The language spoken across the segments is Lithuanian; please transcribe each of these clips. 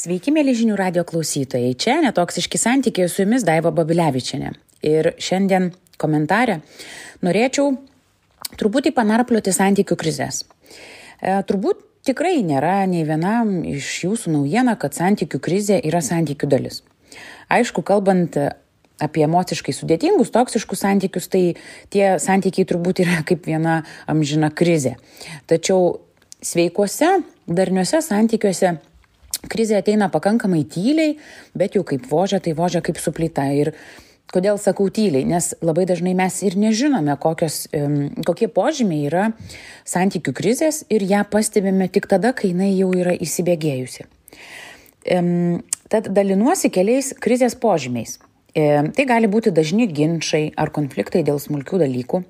Sveiki, mėly žinių radio klausytojai. Čia netoksiški santykiai su jumis Daiva Babilevičiane. Ir šiandien komentarę norėčiau truputį panarplioti santykių krizės. E, turbūt tikrai nėra nei vienam iš jūsų naujiena, kad santykių krizė yra santykių dalis. Aišku, kalbant apie emociškai sudėtingus, toksiškus santykius, tai tie santykiai turbūt yra kaip viena amžina krizė. Tačiau sveikuose, darniuose santykiuose krizė ateina pakankamai tyliai, bet jau kaip vožia, tai vožia kaip suplyta. Ir kodėl sakau tyliai? Nes labai dažnai mes ir nežinome, kokios, kokie požymiai yra santykių krizės ir ją pastebime tik tada, kai jinai jau yra įsibėgėjusi. Tad dalinuosi keliais krizės požymiais. Tai gali būti dažni ginčiai ar konfliktai dėl smulkių dalykų,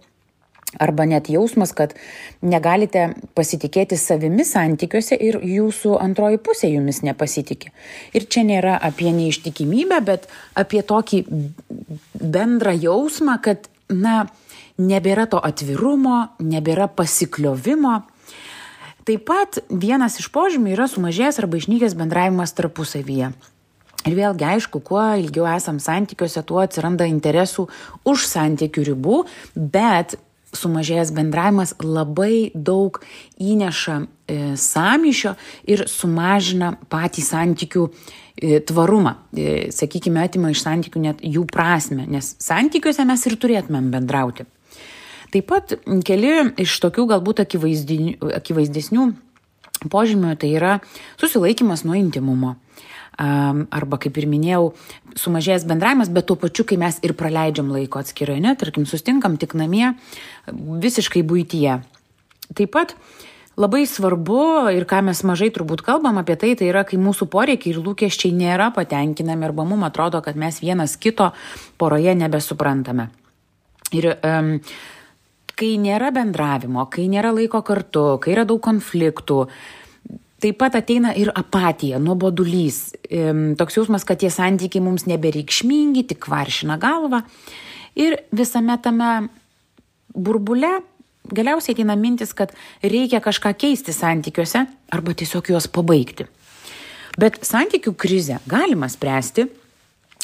arba net jausmas, kad negalite pasitikėti savimi santykiuose ir jūsų antroji pusė jumis nepasitikė. Ir čia nėra apie neištikimybę, bet apie tokį bendrą jausmą, kad, na, nebėra to atvirumo, nebėra pasikliovimo. Taip pat vienas iš požymių yra sumažėjęs arba išnykęs bendravimas tarpusavyje. Ir vėlgi, aišku, kuo ilgiau esam santykiuose, tuo atsiranda interesų už santykių ribų, bet sumažėjęs bendravimas labai daug įneša e, samyšio ir sumažina patį santykių e, tvarumą. E, sakykime, atima iš santykių net jų prasme, nes santykiuose mes ir turėtumėm bendrauti. Taip pat keli iš tokių galbūt akivaizdesnių požymių tai yra susilaikimas nuo intimumo arba kaip ir minėjau, sumažėjęs bendravimas, bet tuo pačiu, kai mes ir praleidžiam laiko atskirai, ne, tarkim, sustinkam tik namie, visiškai būtyje. Taip pat labai svarbu ir ką mes mažai turbūt kalbam apie tai, tai yra, kai mūsų poreikiai ir lūkesčiai nėra patenkinami arba mums atrodo, kad mes vienas kito poroje nebesuprantame. Ir um, kai nėra bendravimo, kai nėra laiko kartu, kai yra daug konfliktų, uh, Taip pat ateina ir apatija, nuobodulys, toks jausmas, kad tie santykiai mums nebereikšmingi, tik varšina galva. Ir visame tame burbule galiausiai ateina mintis, kad reikia kažką keisti santykiuose arba tiesiog juos pabaigti. Bet santykių krizę galima spręsti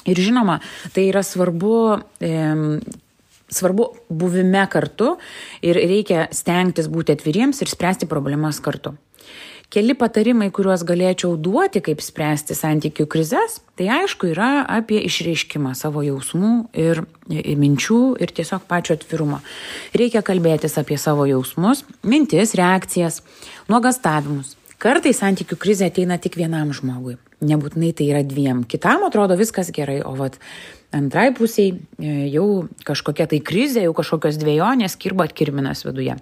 ir žinoma, tai yra svarbu, svarbu buvime kartu ir reikia stengtis būti atviriems ir spręsti problemas kartu. Keli patarimai, kuriuos galėčiau duoti, kaip spręsti santykių krizės, tai aišku yra apie išreiškimą savo jausmų ir, minčių ir tiesiog pačio atvirumo. Reikia kalbėtis apie savo jausmus, mintis, reakcijas, nuogastavimus. Kartais santykių krizė ateina tik vienam žmogui. Nebūtinai tai yra dviem. Kitam atrodo viskas gerai, o vat antrai pusiai e, jau kažkokia tai krizė, jau kažkokios dviejonės kirba atkirminas viduje.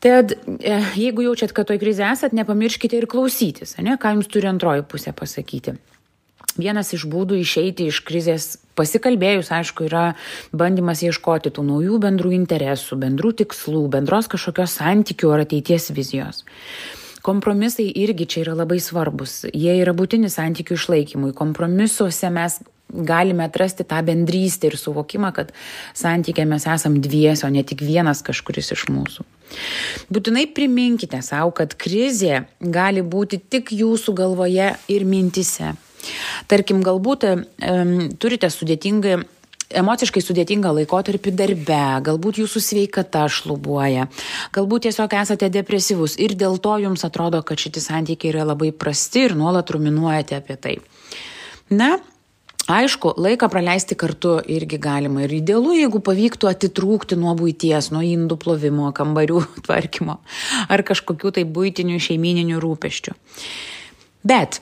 Tad e, jeigu jaučiat, kad toj krizė esat, nepamirškite ir klausytis, ne, ką jums turi antroji pusė pasakyti. Vienas iš būdų išeiti iš krizės pasikalbėjus, aišku, yra bandymas ieškoti tų naujų bendrų interesų, bendrų tikslų, bendros kažkokios santykių ar ateities vizijos. Kompromisai irgi čia yra labai svarbus. Jie yra būtini santykių išlaikymui. Kompromisuose mes galime atrasti tą bendrystę ir suvokimą, kad santykė mes esam dviesi, o ne tik vienas kažkuris iš mūsų. Būtinai priminkite savo, kad krizė gali būti tik jūsų galvoje ir mintise. Tarkim, galbūt um, turite sudėtingą emociškai sudėtingą laikotarpį darbe, galbūt jūsų sveikata šlubuoja, galbūt tiesiog esate depresyvus ir dėl to jums atrodo, kad šitie santykiai yra labai prasti ir nuolat ruminuojate apie tai. Na, Aišku, laiką praleisti kartu irgi galima ir idealu, jeigu pavyktų atitrūkti nuo būties, nuo indų plovimo, kambarių tvarkymo ar kažkokių tai būtinių šeimininių rūpeščių. Bet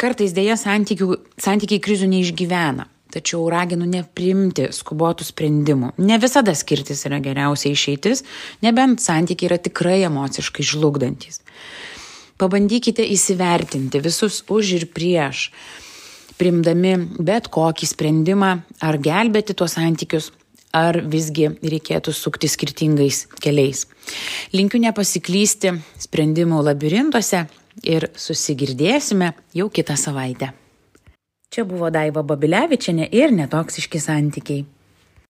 kartais dėja santykiai krizių neišgyvena. Tačiau raginu neprimti skubotų sprendimų. Ne visada skirtis yra geriausia išeitis, nebent santykiai yra tikrai emociškai žlugdantis. Pabandykite įsivertinti visus už ir prieš primdami bet kokį sprendimą ar gelbėti tuos santykius, ar visgi reikėtų sukti skirtingais keliais. Linkiu nepasiklysti sprendimų labirintuose ir susigirdėsime jau kitą savaitę. Čia buvo Daiva Babilevičiane ir netoksiški santykiai.